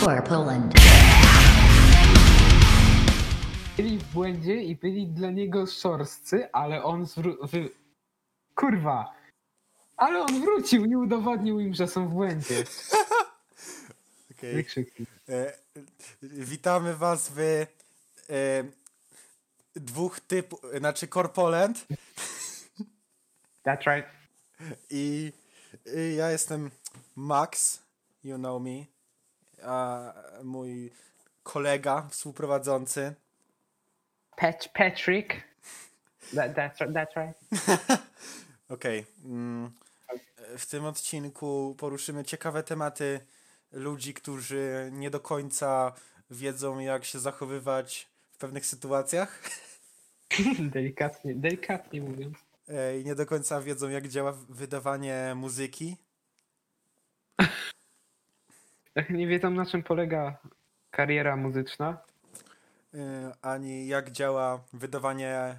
For Poland. byli w błędzie i byli dla niego szorscy, ale on zwró- wy... Kurwa! Ale on wrócił, nie udowodnił im, że są w błędzie. Okej. E, witamy was w e, dwóch typów, znaczy Corpoland That's right. I, i ja jestem Max, you know me, a mój kolega współprowadzący. Pat Patrick. That, that's, that's right. Okej. mm, W tym odcinku poruszymy ciekawe tematy ludzi, którzy nie do końca wiedzą, jak się zachowywać w pewnych sytuacjach delikatnie, delikatnie mówiąc. E, i nie do końca wiedzą, jak działa wydawanie muzyki. Tak nie wiedzą na czym polega kariera muzyczna. e, ani jak działa wydawanie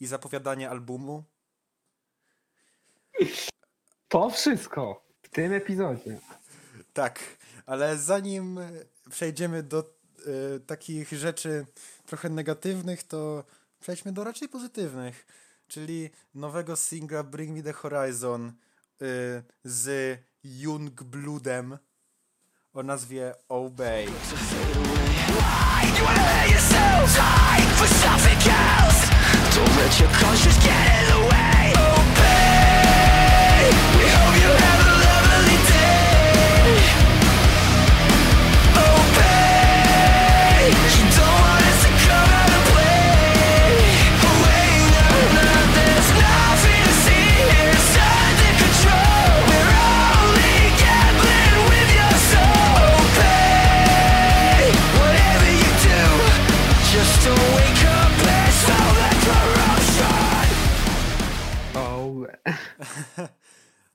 i zapowiadanie albumu. To wszystko w tym epizodzie. Tak, ale zanim przejdziemy do e, takich rzeczy trochę negatywnych, to przejdźmy do raczej pozytywnych, czyli nowego singla Bring Me The Horizon e, z Youngbloodem o nazwie Obey. Just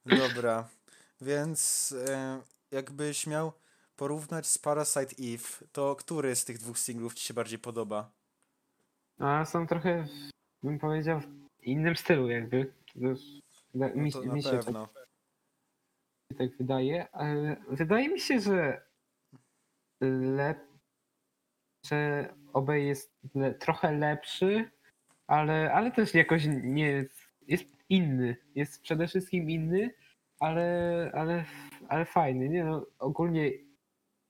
Dobra, więc e, jakbyś miał porównać z Parasite Eve, to który z tych dwóch singlów ci się bardziej podoba? a są trochę, bym powiedział, w innym stylu jakby. Mi, No to na mi się tak, pewno. tak wydaje. ale Wydaje mi się, że lep, że obej jest le, trochę lepszy, ale, ale też jakoś nie jest inny. Jest przede wszystkim inny, ale, ale, ale fajny. Nie no, ogólnie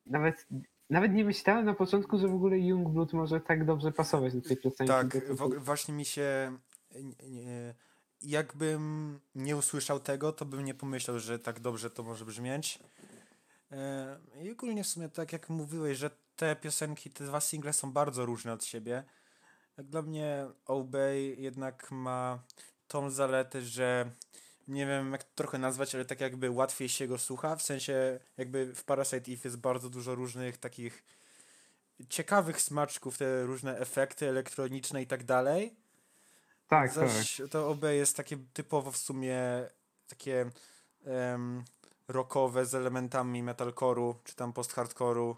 nawet, nawet nie myślałem na początku, że w ogóle Youngblood może tak dobrze pasować do tej piosenki. Tak, w, właśnie mi się. nie- nie- Jakbym nie usłyszał tego, to bym nie pomyślał, że tak dobrze to może brzmieć. E, I ogólnie w sumie tak jak mówiłeś, że te piosenki, te dwa single są bardzo różne od siebie. Jak dla mnie Obey jednak ma tą zaletę, że nie wiem jak to trochę nazwać, ale tak jakby łatwiej się go słucha, w sensie jakby w Parasite Eve jest bardzo dużo różnych takich ciekawych smaczków, te różne efekty elektroniczne i tak dalej. tak, tak. Zaś to OB jest takie typowo w sumie takie em, rockowe z elementami metalcore'u czy tam post-hardcore'u,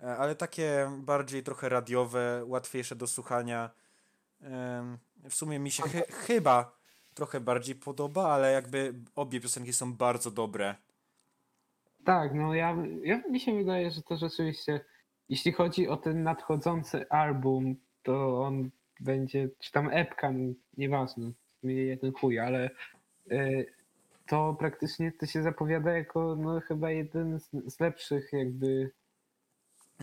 e, ale takie bardziej trochę radiowe, łatwiejsze do słuchania. W sumie mi się chy- chyba trochę bardziej podoba, ale jakby obie piosenki są bardzo dobre. Tak, no ja, ja mi się wydaje, że to rzeczywiście, jeśli chodzi o ten nadchodzący album, to on będzie, czy tam epka, no, nieważne, mnie jeden chuj, ale y, to praktycznie to się zapowiada jako no, chyba jeden z, z lepszych jakby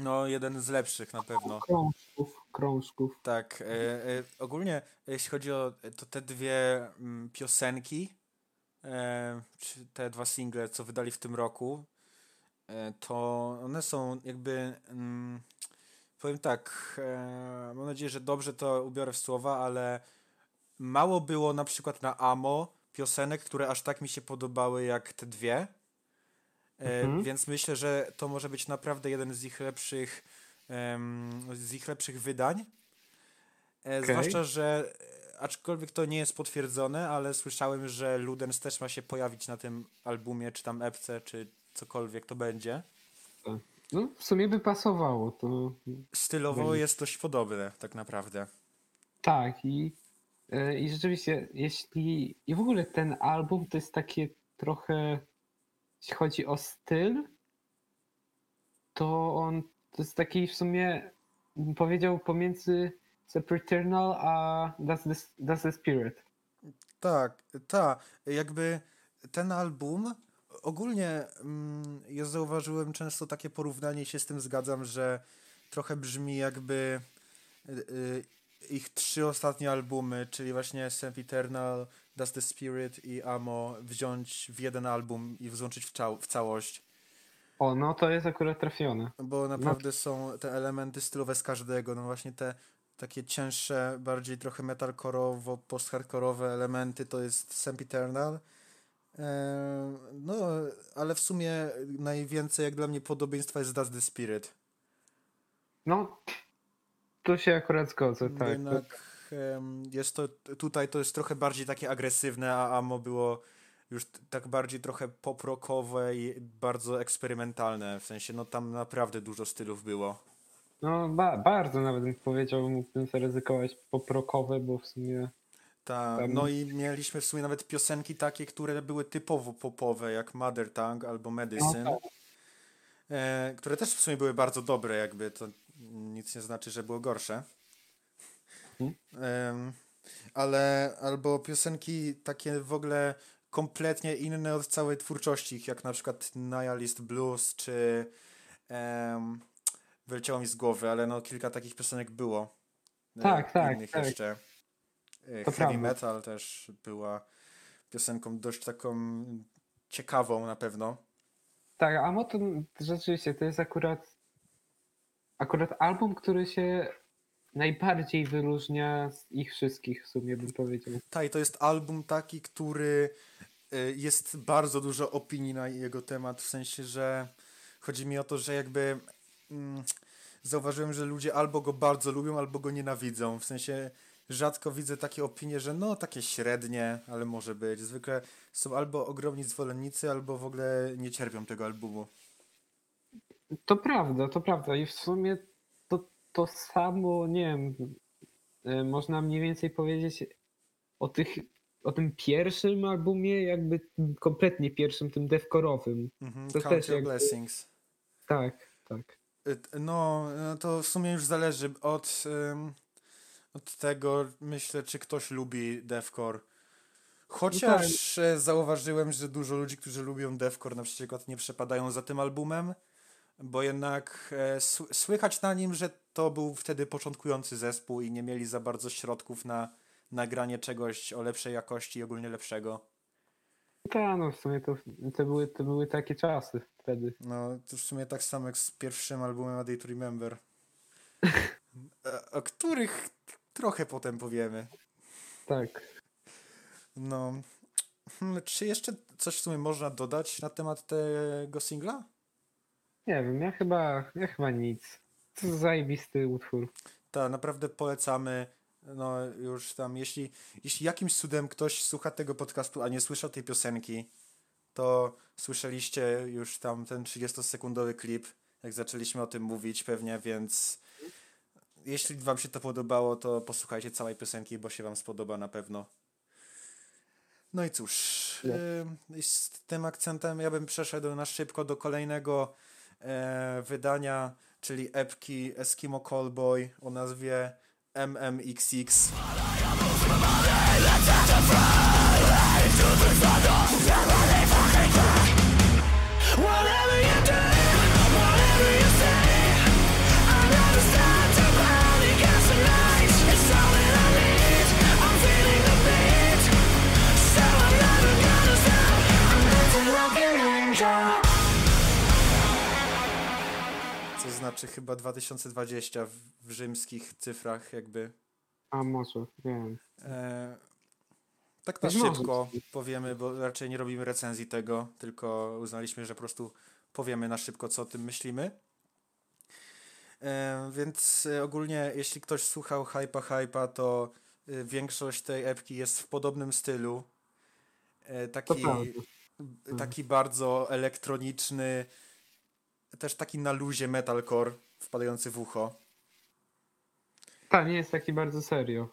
No, jeden z lepszych na pewno. krążków, krążków. Tak, e, e, ogólnie jeśli chodzi o to te dwie mm, piosenki, e, czy te dwa single, co wydali w tym roku, e, to one są jakby, mm, powiem tak, e, mam nadzieję, że dobrze to ubiorę w słowa, ale mało było na przykład na Amo piosenek, które aż tak mi się podobały jak te dwie. E, Mhm. Więc myślę, że to może być naprawdę jeden z ich lepszych, z ich lepszych wydań. E, Okej. Zwłaszcza, że e, aczkolwiek to nie jest potwierdzone, ale słyszałem, że Ludens też ma się pojawić na tym albumie, czy tam epce, czy cokolwiek to będzie. No w sumie by pasowało, to Stylowo jest dość podobne, tak naprawdę. tak i, i rzeczywiście, jeśli i w ogóle ten album to jest takie trochę, jeśli chodzi o styl, to on to jest taki w sumie, powiedział, pomiędzy Sepreternal a That's the, That's the Spirit. Tak, tak. Jakby ten album ogólnie mm, ja zauważyłem często takie porównanie się z tym zgadzam, że trochę brzmi jakby y, y, ich trzy ostatnie albumy, czyli właśnie Sempiternal, That's the Spirit i Amo wziąć w jeden album i złączyć w, cał- w całość. O, no to jest akurat trafione. Bo naprawdę są te elementy stylowe z każdego, no właśnie te takie cięższe, bardziej trochę metalkorowo, post-hardkorowe elementy to jest Sempiternal. Eee, no, ale w sumie najwięcej jak dla mnie podobieństwa jest That's the Spirit. No, tu się akurat zgodzę, tak. Jednak jest to, tutaj to jest trochę bardziej takie agresywne, a Amo było już tak bardziej trochę pop-rockowe i bardzo eksperymentalne, w sensie no tam naprawdę dużo stylów było. No, ba bardzo nawet bym powiedział, mógłbym zaryzykować poprokowe, bo w sumie Ta, Tam- no i mieliśmy w sumie nawet piosenki takie, które były typowo popowe, jak Mother Tongue albo Medicine, No e, które też w sumie były bardzo dobre, jakby to nic nie znaczy, że było gorsze. Em, ale albo piosenki takie w ogóle kompletnie inne od całej twórczości, ich, jak na przykład Nihilist Blues, czy um, wyleciało mi z głowy, ale no kilka takich piosenek było. e, Tak, tak, innych tak. jeszcze. E, To Heavy prawda. Metal też była piosenką dość taką ciekawą na pewno. Tak, a to rzeczywiście to jest akurat akurat album, który się najbardziej wyróżnia z ich wszystkich w sumie bym powiedział. Tak, i to jest album taki, który y, jest bardzo dużo opinii na jego temat, w sensie, że chodzi mi o to, że jakby mm, zauważyłem, że ludzie albo go bardzo lubią, albo go nienawidzą. W sensie rzadko widzę takie opinie, że no takie średnie, ale może być. Zwykle są albo ogromni zwolennicy, albo w ogóle nie cierpią tego albumu. To prawda, to prawda i w sumie to, to samo, nie wiem, y, można mniej więcej powiedzieć o tych o tym pierwszym albumie, jakby kompletnie pierwszym, tym devkorowym. Mhm. To Count też Your jakby- Blessings. Tak, tak. Y, No, no to w sumie już zależy od, od tego, myślę, czy ktoś lubi deathcore. Chociaż e, zauważyłem, że dużo ludzi, którzy lubią deathcore na przykład nie przepadają za tym albumem, bo jednak e, sły- słychać na nim, że to był wtedy początkujący zespół i nie mieli za bardzo środków na nagranie czegoś o lepszej jakości i ogólnie lepszego. Tak, no w sumie to, to, były, to były takie czasy wtedy. No, to w sumie tak samo jak z pierwszym albumem A Day to Remember. E, O których trochę potem powiemy. Tak. No. Hmm, Czy jeszcze coś w sumie można dodać na temat tego singla? Nie wiem, ja chyba, ja chyba nic. To jest zajebisty utwór. Tak, naprawdę polecamy. No już tam, jeśli, jeśli jakimś cudem ktoś słucha tego podcastu, a nie słyszał tej piosenki, to słyszeliście już tam ten 30-sekundowy klip, jak zaczęliśmy o tym mówić pewnie, więc jeśli wam się to podobało, to posłuchajcie całej piosenki, bo się wam spodoba na pewno. No i cóż, No. yy, z tym akcentem ja bym przeszedł na szybko do kolejnego e, wydania, czyli epki Eskimo Callboy o nazwie MMXX. Whatever you do, whatever you znaczy chyba 2020 w, w rzymskich cyfrach jakby. A może, wiem. E, tak na szybko powiemy, bo raczej nie robimy recenzji tego, tylko uznaliśmy, że po prostu powiemy na szybko, co o tym myślimy. E, więc e, ogólnie, jeśli ktoś słuchał Hypa Hypa, to e, większość tej epki jest w podobnym stylu. E, taki, taki bardzo elektroniczny, też taki na luzie metalcore wpadający w ucho. Tak, nie jest taki bardzo serio.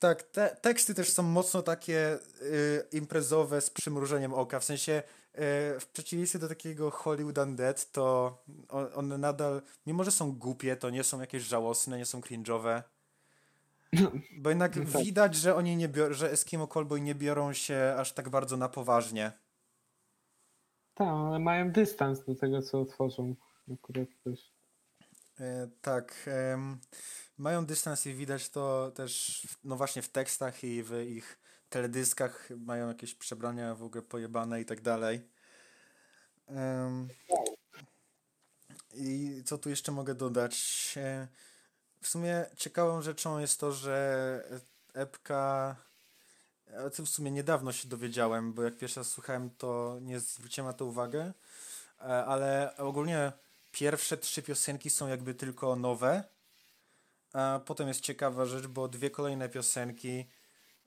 Tak, te, teksty też są mocno takie y, imprezowe z przymrużeniem oka. W sensie y, w przeciwieństwie do takiego Hollywood Undead, to on- one nadal, mimo że są głupie, to nie są jakieś żałosne, nie są cringe'owe. Bo jednak No tak. widać, że oni nie biorą, że Eskimo Callboy nie biorą się aż tak bardzo na poważnie. Tak, ale mają dystans do tego, co tworzą. Akurat też. E, tak. em, mają dystans i widać to też, no właśnie w tekstach i w ich teledyskach mają jakieś przebrania w ogóle pojebane i tak dalej. Em, I co tu jeszcze mogę dodać? E, W sumie ciekawą rzeczą jest to, że epka o tym w sumie niedawno się dowiedziałem, bo jak pierwszy raz słuchałem, to nie zwróciłem na to uwagę, E, ale ogólnie pierwsze trzy piosenki są jakby tylko nowe, a potem jest ciekawa rzecz, bo dwie kolejne piosenki,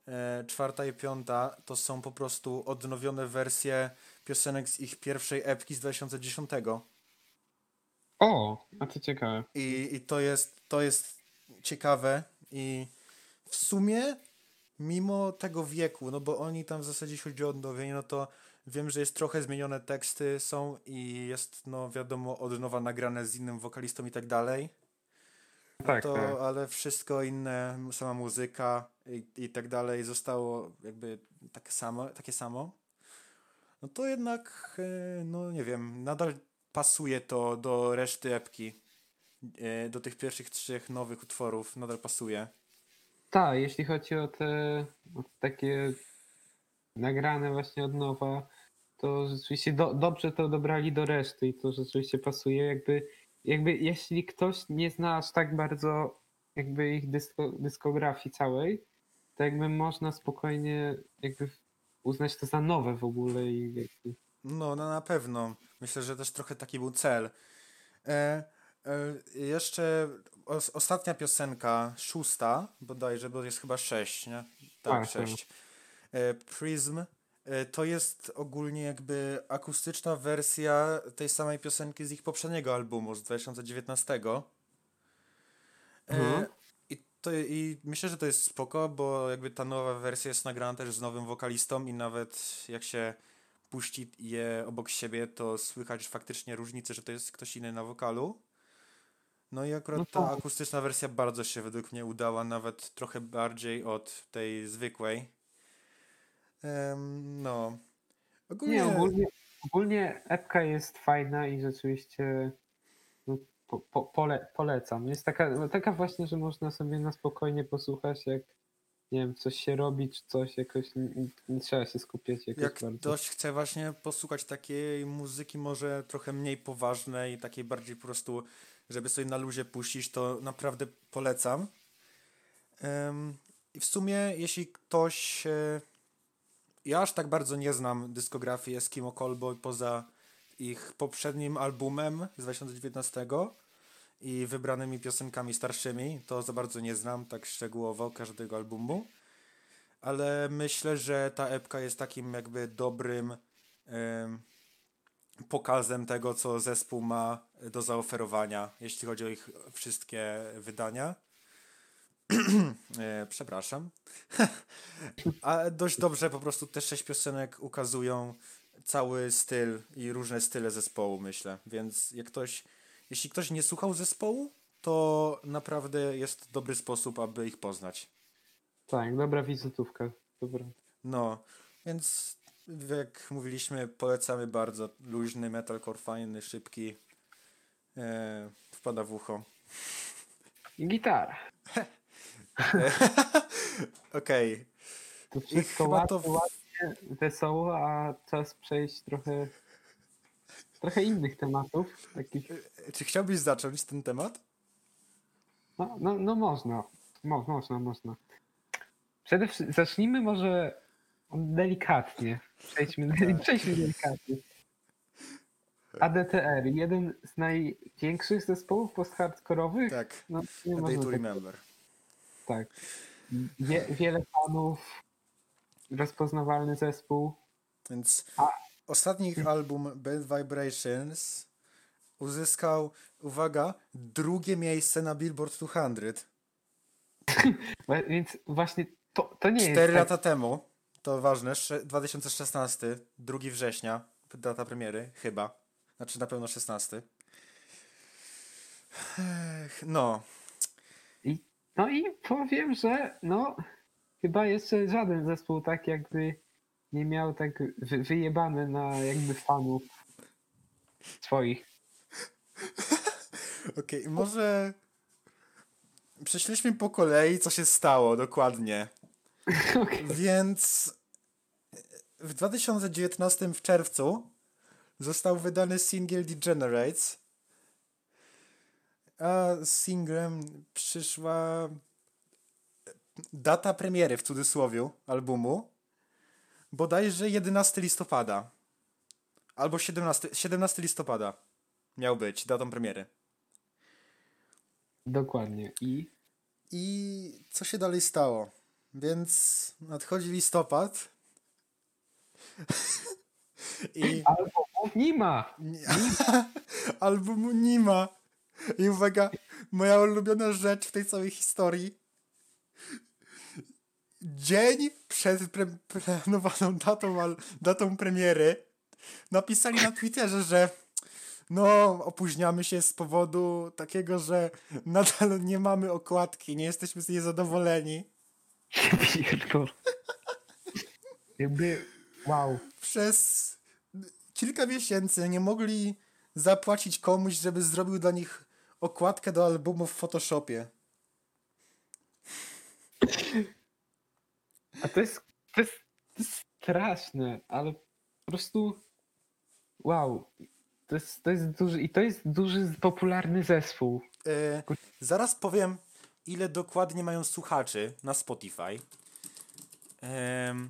e, czwarta i piąta, to są po prostu odnowione wersje piosenek z ich pierwszej epki z 2010. O, a to ciekawe. I, i to, jest, to jest ciekawe i w sumie mimo tego wieku, no bo oni tam w zasadzie jeśli chodzi o odnowienie, no to wiem, że jest trochę zmienione teksty są i jest no wiadomo od nowa nagrane z innym wokalistą i tak dalej. Tak, to, tak. ale wszystko inne, sama muzyka i, i tak dalej zostało jakby takie samo, takie samo. No to jednak, e, no nie wiem, nadal pasuje to do reszty epki. E, Do tych pierwszych trzech nowych utworów nadal pasuje. Tak, jeśli chodzi o te o takie nagrane właśnie od nowa, to rzeczywiście do, dobrze to dobrali do reszty i to rzeczywiście pasuje. Jakby, jakby jeśli ktoś nie zna aż tak bardzo jakby ich dysko, dyskografii całej, to jakby można spokojnie jakby uznać to za nowe w ogóle i jakby, No, no na pewno. Myślę, że też trochę taki był cel. E, e, jeszcze os, ostatnia piosenka, szósta bodajże, bo jest chyba sześć, nie? Tak, Tak, tak. sześć. E, Prism e, to jest ogólnie jakby akustyczna wersja tej samej piosenki z ich poprzedniego albumu z 2019. E, Mhm. i, to, I myślę, że to jest spoko, bo jakby ta nowa wersja jest nagrana też z nowym wokalistą i nawet jak się puści je obok siebie, to słychać faktycznie różnicę, że to jest ktoś inny na wokalu. No i akurat No ta akustyczna wersja bardzo się według mnie udała, nawet trochę bardziej od tej zwykłej. Em, no. Ogólnie, Nie, ogólnie, ogólnie epka jest fajna i rzeczywiście no, po, po, pole, polecam. Jest taka, no, taka właśnie, że można sobie na spokojnie posłuchać, jak nie wiem, coś się robi, czy coś jakoś nie, nie trzeba się skupiać jakoś jak bardzo. ktoś chce właśnie posłuchać takiej muzyki może trochę mniej poważnej, takiej bardziej po prostu, żeby sobie na luzie puścić, to naprawdę polecam. I w sumie, jeśli ktoś. Ja aż tak bardzo nie znam dyskografii Eskimo Callboy poza ich poprzednim albumem z 2019 i wybranymi piosenkami starszymi. To za bardzo nie znam tak szczegółowo każdego albumu. Ale myślę, że ta epka jest takim jakby dobrym em, pokazem tego, co zespół ma do zaoferowania, jeśli chodzi o ich wszystkie wydania. e, przepraszam. A dość dobrze po prostu te sześć piosenek ukazują cały styl i różne style zespołu, myślę. Więc jak ktoś, jeśli ktoś nie słuchał zespołu, to naprawdę jest dobry sposób, aby ich poznać. Tak, dobra wizytówka. Dobra. No, więc jak mówiliśmy, polecamy bardzo luźny metalcore, fajny, szybki. E, wpada w ucho. I gitara. Okej, To I wszystko chyba ładnie, to ładnie, wesoło, a czas przejść trochę trochę innych tematów. Takich, E, czy chciałbyś zacząć ten temat? no, no, no można. Mo, można, można. Przede wszystkim zacznijmy może delikatnie. Przejdźmy, Tak. przejdźmy delikatnie. ADTR, jeden z największych zespołów post-hardkorowych. Tak, No, nie A Day to tak, Remember. tak. Wie, wiele fanów, rozpoznawalny zespół. Więc A- ostatni ich album Bad Vibrations uzyskał, uwaga, drugie miejsce na Billboard 200. Wa- Więc właśnie to, to nie Cztery jest tak, lata temu, to ważne, sze- 2016, 2 września, data premiery, chyba. Znaczy na pewno 16. Ech, no, No i powiem, że no chyba jeszcze żaden zespół tak jakby nie miał tak wy, wyjebane na jakby fanów swoich. okej, może prześledźmy po kolei, co się stało dokładnie. Okej. Więc w 2019 w czerwcu został wydany singiel Degenerates. A z singlem przyszła data premiery w cudzysłowie albumu. Bodajże 11 listopada. Albo 17, 17 listopada miał być datą premiery. Dokładnie. I I co się dalej stało? Więc nadchodzi listopad. I albumów nie ma. albumu nie ma. I uwaga, moja ulubiona rzecz w tej całej historii. Dzień przed pre- planowaną datą, al- datą premiery napisali na Twitterze, że no, opóźniamy się z powodu takiego, że nadal nie mamy okładki, nie jesteśmy z niej zadowoleni. Pierdol. Jakby wow. Przez kilka miesięcy nie mogli zapłacić komuś, żeby zrobił dla nich okładkę do albumu w Photoshopie. A to jest, to jest, to jest straszne, ale po prostu wow. To jest, to jest duży i to jest duży, popularny zespół. E, zaraz powiem, ile dokładnie mają słuchaczy na Spotify. Em,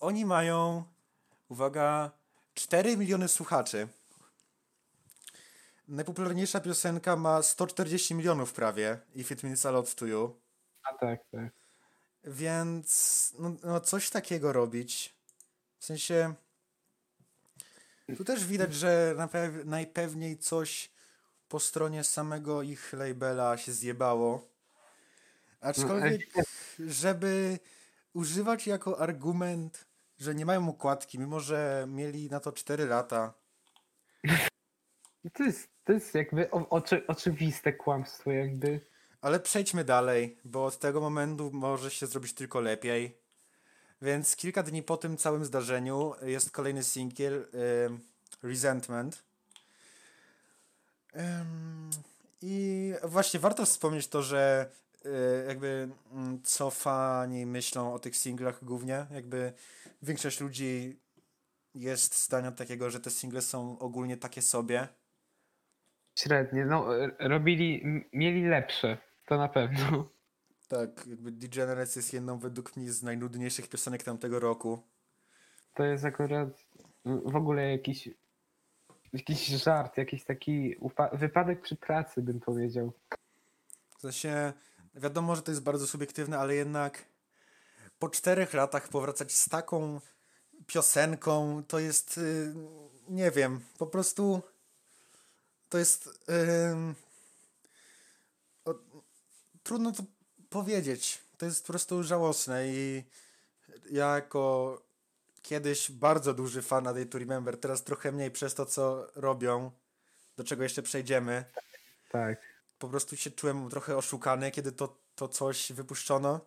oni mają, uwaga, 4 miliony słuchaczy. Najpopularniejsza piosenka ma 140 milionów prawie. If it means a lot to you. A tak, tak. Więc no, no coś takiego robić. W sensie. Tu też widać, że najpewniej coś po stronie samego ich labela się zjebało. Aczkolwiek, żeby używać jako argument, że nie mają układki, mimo że mieli na to 4 lata. To jest, to jest jakby o, oczy, oczywiste kłamstwo, jakby. Ale przejdźmy dalej, bo od tego momentu może się zrobić tylko lepiej. Więc kilka dni po tym całym zdarzeniu jest kolejny singiel em, Resentment. I właśnie warto wspomnieć to, że e, jakby mm, co fani myślą o tych singlach głównie, jakby większość ludzi jest zdania takiego, że te single są ogólnie takie sobie. Średnie. No, r- robili, mieli lepsze. To na pewno. Tak, jakby Degenerates jest jedną według mnie z najnudniejszych piosenek tamtego roku. To jest akurat w ogóle jakiś, jakiś żart, jakiś taki wypadek przy pracy, bym powiedział. W sensie, wiadomo, że to jest bardzo subiektywne, ale jednak po czterech latach powracać z taką piosenką, to jest, y, nie wiem, po prostu to jest, ym, o, trudno to powiedzieć. To jest po prostu żałosne i ja jako kiedyś bardzo duży fan A Day to Remember, teraz trochę mniej przez to, co robią, do czego jeszcze przejdziemy Tak. po prostu się czułem trochę oszukany, kiedy to, to coś wypuszczono.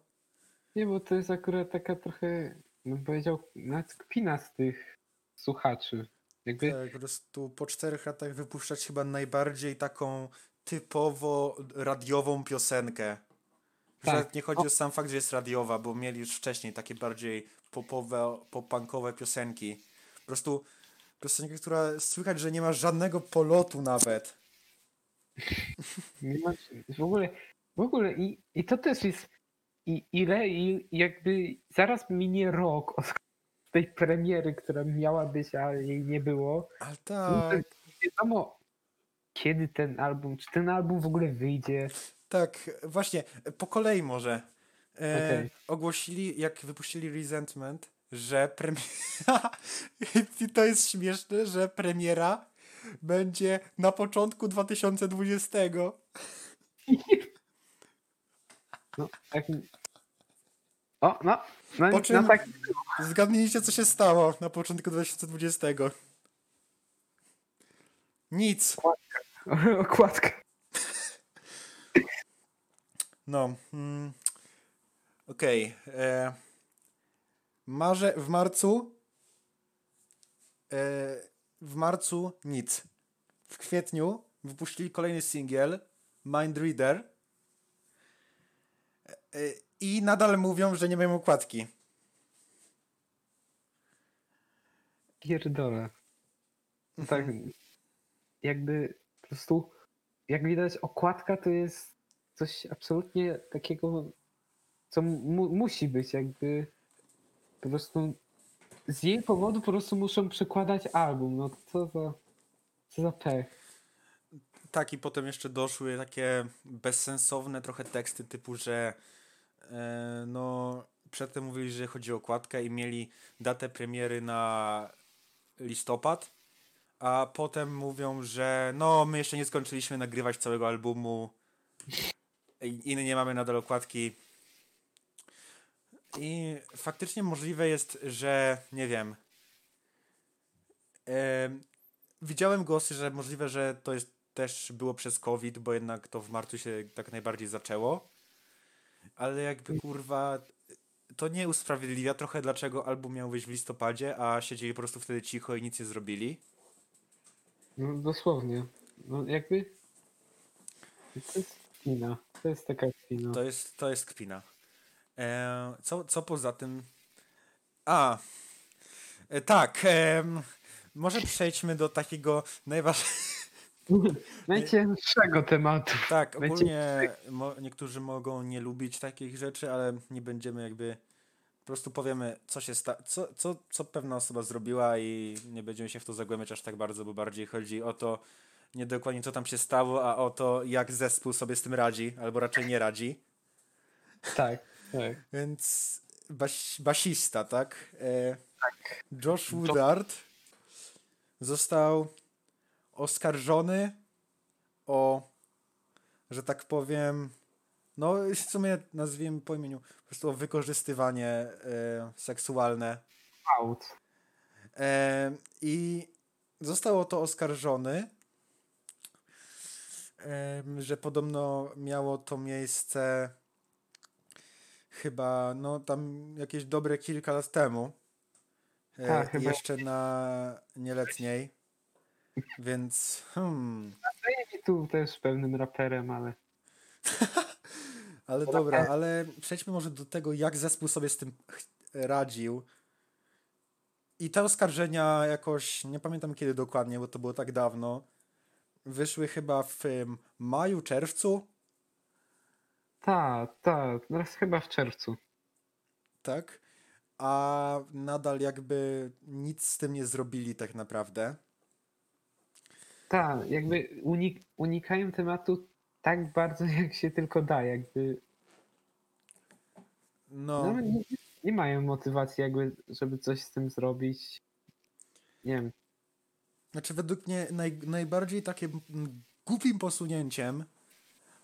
Nie, bo to jest akurat taka trochę, bym powiedział, nawet kpina z tych słuchaczy. Jakby, Tak, po prostu po czterech latach wypuszczać chyba najbardziej taką typowo radiową piosenkę. Że Tak. nie chodzi o sam fakt, że jest radiowa, bo mieli już wcześniej takie bardziej popowe, popunkowe piosenki. Po prostu piosenka, która słychać, że nie ma żadnego polotu nawet. nie ma, w ogóle, w ogóle i, i to też jest, i ile, i jakby zaraz minie rok od tej premiery, która miała być, a jej nie było. Ale No tak, to wiadomo, kiedy ten album, czy ten album w ogóle wyjdzie. Tak, właśnie, po kolei może. E, Okej. Ogłosili, jak wypuścili Resentment, że premiera. I to jest śmieszne, że premiera będzie na początku 2020. No, tak, O, no, no, Po czym- no tak. Zgadnijcie, co się stało na początku 2020. Nic. Okładka. No. Mm, Okej. e, Marze, w marcu. E, w marcu nic. W kwietniu wypuścili kolejny singiel Mind Reader. E, I nadal mówią, że nie mają okładki. Pierdolę. Tak. Jakby po prostu, jak widać, okładka to jest coś absolutnie takiego, co mu, musi być. Jakby po prostu z jej powodu po prostu muszą przekładać album. No co za, co za pech. Tak, i potem jeszcze doszły takie bezsensowne trochę teksty typu, że e, no przedtem mówili, że chodzi o okładkę i mieli datę premiery na listopad, a potem mówią, że no my jeszcze nie skończyliśmy nagrywać całego albumu i, i nie mamy nadal okładki. I faktycznie możliwe jest, że nie wiem. em, widziałem głosy, że możliwe, że to jest też było przez COVID, bo jednak to w marcu się tak najbardziej zaczęło. Ale jakby kurwa, to nie usprawiedliwia trochę, dlaczego album miał wyjść w listopadzie, a siedzieli po prostu wtedy cicho i nic nie zrobili. No dosłownie. No jakby kpina. To jest taka kpina. To jest, to jest kpina. E, co, co poza tym? A, e, tak. em, może przejdźmy do takiego najważniejszego. Najcięższego tematu. Tak, ogólnie mo, niektórzy mogą nie lubić takich rzeczy, ale nie będziemy jakby. Po prostu powiemy, co się sta- co, co, co pewna osoba zrobiła i nie będziemy się w to zagłębiać aż tak bardzo, bo bardziej chodzi o to, nie dokładnie co tam się stało, a o to, jak zespół sobie z tym radzi, albo raczej nie radzi. Tak, tak. Więc bas, basista, tak? E, Josh Woodard został oskarżony o, że tak powiem, no w sumie nazwijmy po imieniu, po prostu o wykorzystywanie e, seksualne. Out. E, I został o to oskarżony, że podobno miało to miejsce chyba, no tam jakieś dobre kilka lat temu. E, Tak, Jeszcze na nieletniej. Więc, hmm, tu też pewnym raperem, ale ale dobra, ale przejdźmy może do tego, jak zespół sobie z tym radził. I te oskarżenia jakoś, nie pamiętam kiedy dokładnie, bo to było tak dawno, wyszły chyba w maju, czerwcu, tak, tak. Teraz chyba w czerwcu. tak? A nadal jakby nic z tym nie zrobili tak naprawdę. Tak, jakby unik unikają tematu tak bardzo, jak się tylko da. Jakby No, no, nie, nie mają motywacji, jakby, żeby coś z tym zrobić. Nie wiem. Znaczy, według mnie naj, najbardziej takim głupim posunięciem,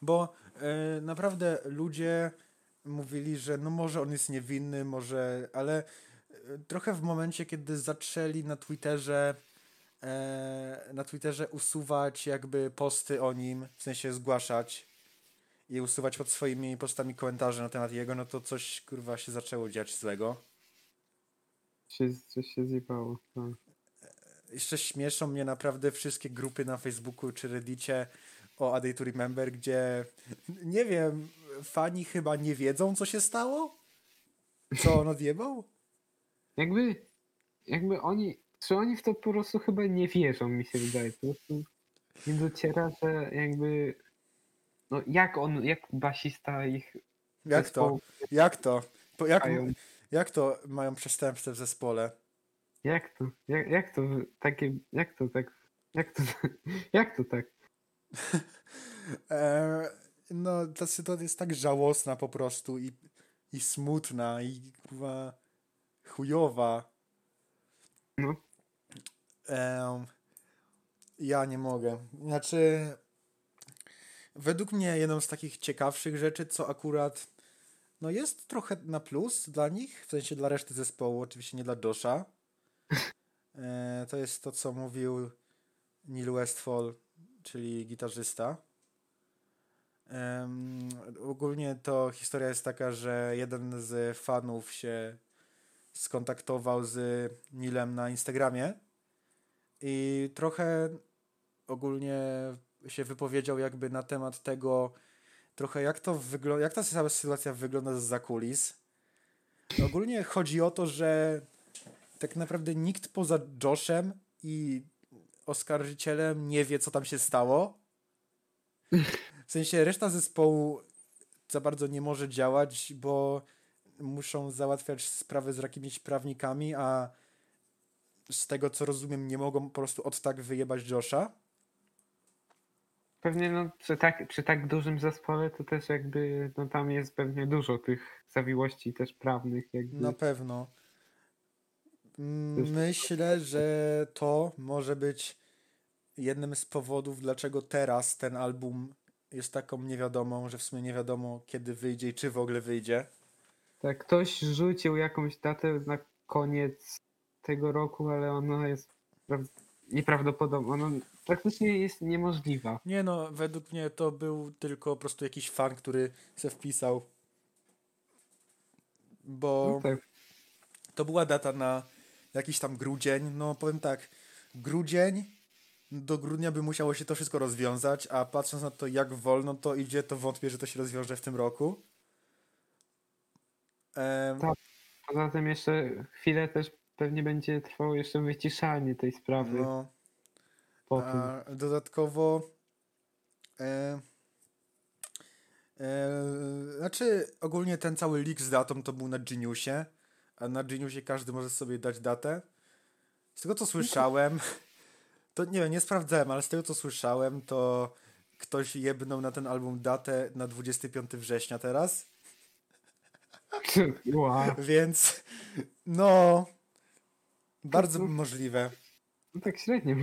bo e, naprawdę ludzie mówili, że no może on jest niewinny, może, ale e, trochę w momencie, kiedy zaczęli na Twitterze e, na Twitterze usuwać jakby posty o nim, w sensie zgłaszać i usuwać pod swoimi postami komentarze na temat jego, no to coś kurwa się zaczęło dziać złego. Się, coś się zjebało. Tak. Jeszcze śmieszą mnie naprawdę wszystkie grupy na Facebooku czy Reddicie o A Day to Remember, gdzie nie wiem, fani chyba nie wiedzą, co się stało? Co on odjebał? Jakby, jakby oni, czy oni w to po prostu chyba nie wierzą, mi się wydaje. Po prostu nie dociera, że jakby, no jak on, jak basista ich Jak to? Jak to? Po, jak, jak to mają przestępstwo w zespole? Jak to? Jak, jak to takie, jak to tak, jak to, jak to tak? E, no, ta sytuacja jest tak żałosna po prostu i, i smutna i kurwa chujowa. No. Em, ja nie mogę. Znaczy, według mnie jedną z takich ciekawszych rzeczy, co akurat no jest trochę na plus dla nich, w sensie dla reszty zespołu, oczywiście nie dla Josha. E, to jest to, co mówił Neil Westfall, czyli gitarzysta. Em, ogólnie to historia jest taka, że jeden z fanów się skontaktował z Nilem na Instagramie i trochę ogólnie się wypowiedział jakby na temat tego, trochę jak to wygląda, jak ta sytuacja wygląda z kulis. Ogólnie chodzi o to, że tak naprawdę nikt poza Joshem i oskarżycielem nie wie, co tam się stało. W sensie reszta zespołu za bardzo nie może działać, bo muszą załatwiać sprawy z jakimiś prawnikami, a z tego co rozumiem, nie mogą po prostu od tak wyjebać Josha. Pewnie no, przy, tak, przy tak dużym zespole to też jakby no, tam jest pewnie dużo tych zawiłości też prawnych. Jakby. Na pewno. Myślę, że to może być jednym z powodów, dlaczego teraz ten album jest taką niewiadomą, że w sumie nie wiadomo kiedy wyjdzie i czy w ogóle wyjdzie. Tak, ktoś rzucił jakąś datę na koniec tego roku, ale ona jest pra- nieprawdopodobna. Ona praktycznie jest niemożliwa. Nie no, według mnie to był tylko po prostu jakiś fan, który se wpisał. Bo No tak, to była data na jakiś tam grudzień. No powiem tak, grudzień do grudnia by musiało się to wszystko rozwiązać, a patrząc na to, jak wolno to idzie, to wątpię, że to się rozwiąże w tym roku. Em, Tak. poza tym jeszcze chwilę też pewnie będzie trwało jeszcze wyciszanie tej sprawy no, a dodatkowo e, e, znaczy ogólnie ten cały leak z datą to był na Geniusie, a na Geniusie każdy może sobie dać datę. Z tego co słyszałem, to nie wiem, nie sprawdzałem, ale z tego co słyszałem, to ktoś jebnął na ten album datę na 25 września teraz, Wow. więc no bardzo możliwe. No tak średnio.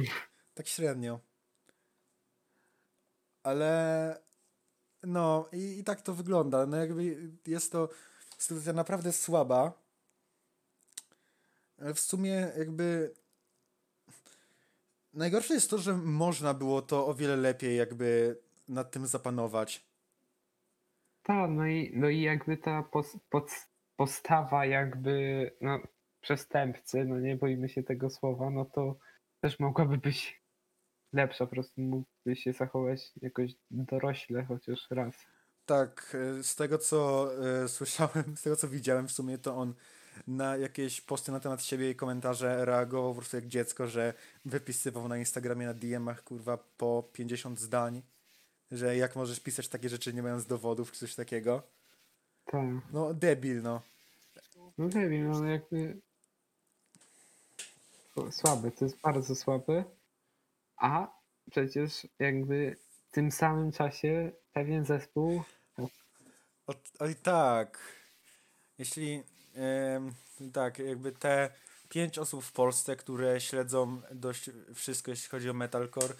Tak średnio. Ale no i, i tak to wygląda. No jakby jest to sytuacja naprawdę słaba. W sumie jakby najgorsze jest to, że można było to o wiele lepiej jakby nad tym zapanować. Tak, no i, no i jakby ta pos, pod, postawa jakby no, przestępcy, no nie boimy się tego słowa, no to też mogłaby być lepsza, po prostu mógłby się zachować jakoś dorośle chociaż raz. Tak, e, z tego co e, słyszałem, z tego co widziałem w sumie, to on na jakieś posty na temat siebie i komentarze reagował po prostu jak dziecko, że wypisywał na Instagramie na DM-ach kurwa po 50 zdań, że jak możesz pisać takie rzeczy nie mając dowodów czy coś takiego. Tak. No debil, no. No wiem, no jakby o, słabe, to jest bardzo słabe. A przecież jakby w tym samym czasie pewien zespół oj tak. Jeśli tak, jakby te pięć osób w Polsce, które śledzą dość wszystko, jeśli chodzi o metalcore,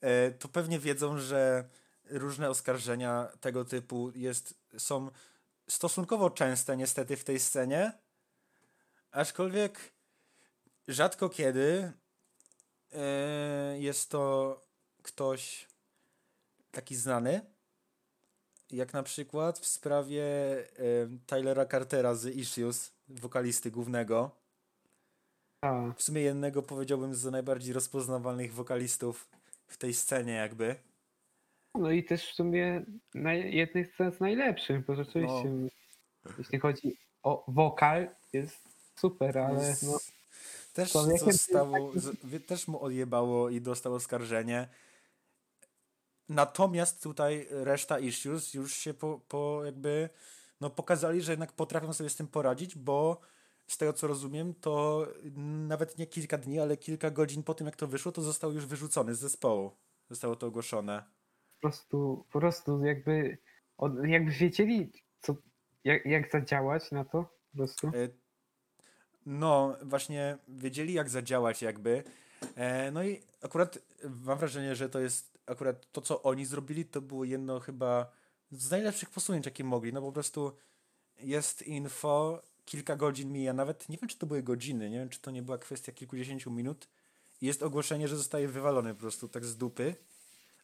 e, to pewnie wiedzą, że różne oskarżenia tego typu jest, są stosunkowo częste niestety w tej scenie, aczkolwiek rzadko kiedy e, jest to ktoś taki znany, jak na przykład w sprawie em, Tylera Cartera z Issues, wokalisty głównego. a, W sumie jednego powiedziałbym z najbardziej rozpoznawalnych wokalistów w tej scenie jakby. No i też w sumie naj, jednych z najlepszych, bo rzeczywiście jeśli chodzi o wokal jest super, ale no, Z- Też zostało, wie- też mu odjebało i dostał oskarżenie. Natomiast tutaj reszta issues już się po, po jakby no pokazali, że jednak potrafią sobie z tym poradzić, bo z tego co rozumiem, to nawet nie kilka dni, ale kilka godzin po tym jak to wyszło, to został już wyrzucony z zespołu. Zostało to ogłoszone. po prostu, po prostu jakby, jakby wiedzieli, co, jak, jak zadziałać na to, po prostu. E, No, właśnie wiedzieli jak zadziałać jakby. E, No i akurat mam wrażenie, że to jest akurat to, co oni zrobili, to było jedno chyba z najlepszych posunięć, jakie mogli. No po prostu jest info, kilka godzin mija, nawet nie wiem, czy to były godziny, nie wiem, czy to nie była kwestia kilkudziesięciu minut. Jest ogłoszenie, że zostaje wywalony po prostu tak z dupy,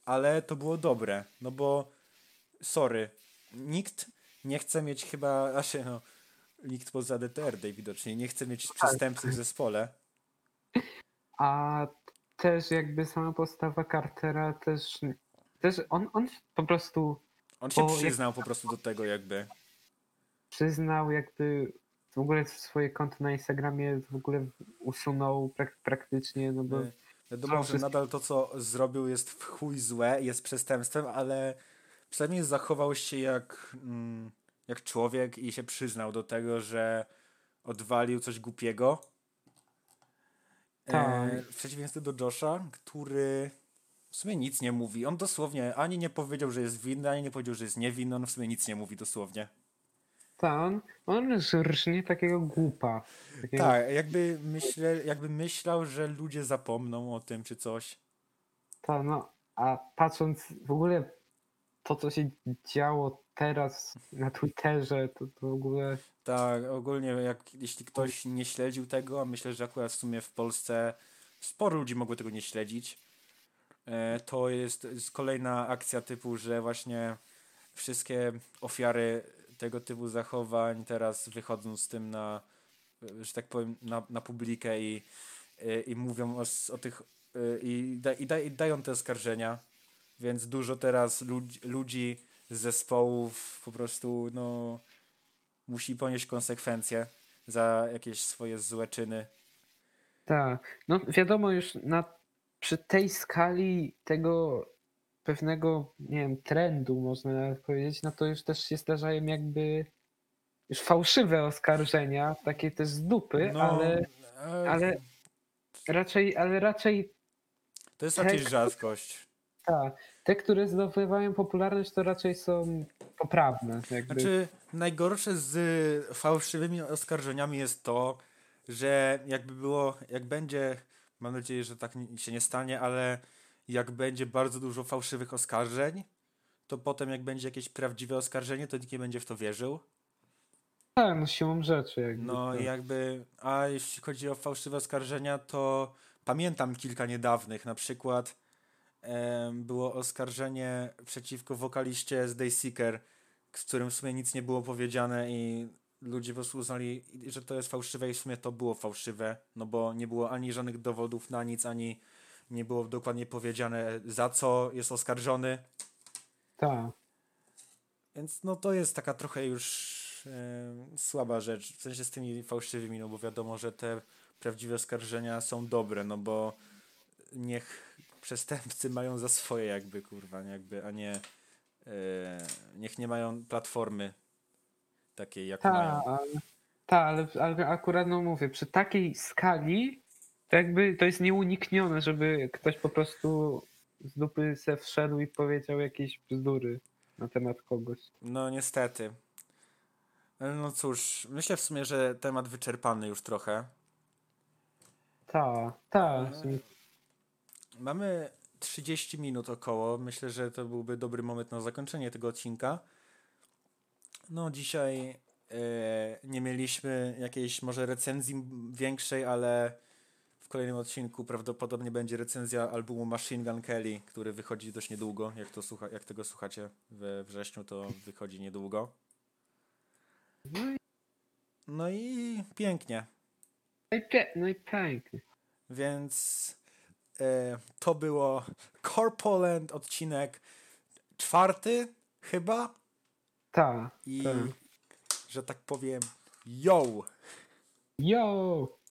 ale to było dobre, no bo sorry, nikt nie chce mieć chyba, znaczy no, nikt poza DTR widocznie nie chce mieć przestępców w zespole. A też jakby sama postawa Cartera też, też on, on po prostu On się Bo jak- przyznał po prostu do tego jakby. przyznał jakby w ogóle swoje konto na Instagramie w ogóle usunął prak- praktycznie, no bo Wiadomo, że nadal to, co zrobił, jest w chuj złe, jest przestępstwem, ale przynajmniej zachował się jak, mm, jak człowiek i się przyznał do tego, że odwalił coś głupiego. Tak. E, w przeciwieństwie do Josha, który w sumie nic nie mówi. On dosłownie ani nie powiedział, że jest winny, ani nie powiedział, że jest niewinny. On w sumie nic nie mówi dosłownie. ta, on, on rżnie takiego głupa. Takiego, Tak, jakby, myślę, jakby myślał, że ludzie zapomną o tym czy coś. ta, no, a patrząc w ogóle to, co się działo teraz na Twitterze, to, to w ogóle Tak, ogólnie jak, jeśli ktoś nie śledził tego, a myślę, że akurat w sumie w Polsce sporo ludzi mogło tego nie śledzić, e, to jest, kolejna akcja typu, że właśnie wszystkie ofiary tego typu zachowań teraz wychodzą z tym na, że tak powiem, na, na publikę i, e, i mówią o, o tych e, i, da, i, da, i dają te oskarżenia, więc dużo teraz ludzi, ludzi z zespołów po prostu no musi ponieść konsekwencje za jakieś swoje złe czyny. Tak, no wiadomo już na, przy tej skali tego pewnego, nie wiem, trendu można nawet powiedzieć, no to już też się zdarzają jakby już fałszywe oskarżenia, takie też z dupy, No, ale ale- raczej, ale raczej to jest raczej rzadkość. Ta, te, które zdobywają popularność, to raczej są poprawne. Jakby. Znaczy, najgorsze z fałszywymi oskarżeniami jest to, że jakby było, jak będzie, mam nadzieję, że tak się nie stanie, ale jak będzie bardzo dużo fałszywych oskarżeń, to potem jak będzie jakieś prawdziwe oskarżenie, to nikt nie będzie w to wierzył. Tak, no siłą rzeczy. Jakby, No tak. jakby, a jeśli chodzi o fałszywe oskarżenia, to pamiętam kilka niedawnych, na przykład było oskarżenie przeciwko wokaliście z Dayseeker, z którym w sumie nic nie było powiedziane i ludzie po prostu uznali, że to jest fałszywe i w sumie to było fałszywe, no bo nie było ani żadnych dowodów na nic, ani nie było dokładnie powiedziane za co jest oskarżony, Tak. więc no to jest taka trochę już e, słaba rzecz, w sensie z tymi fałszywymi, no bo wiadomo, że te prawdziwe oskarżenia są dobre, no bo niech przestępcy mają za swoje jakby, kurwa, nie, jakby, a nie e, niech nie mają platformy takiej, jak Tak, mają. ale, ta, ale, ale akurat no mówię, przy takiej skali to jakby to jest nieuniknione, żeby ktoś po prostu z dupy se wszedł i powiedział jakieś bzdury na temat kogoś. No niestety. Ale No cóż, myślę w sumie, że temat wyczerpany już trochę. Ta, ta. Mamy 30 minut około. Myślę, że to byłby dobry moment na zakończenie tego odcinka. No, dzisiaj e, nie mieliśmy jakiejś może recenzji większej, ale w kolejnym odcinku prawdopodobnie będzie recenzja albumu Machine Gun Kelly, który wychodzi dość niedługo. Jak, to słucha, jak tego słuchacie we wrześniu, to wychodzi niedługo. No i, pięknie. no i, no pięknie. Więc to było Corpoland odcinek czwarty chyba Ta, i ta. że tak powiem yo! Yo!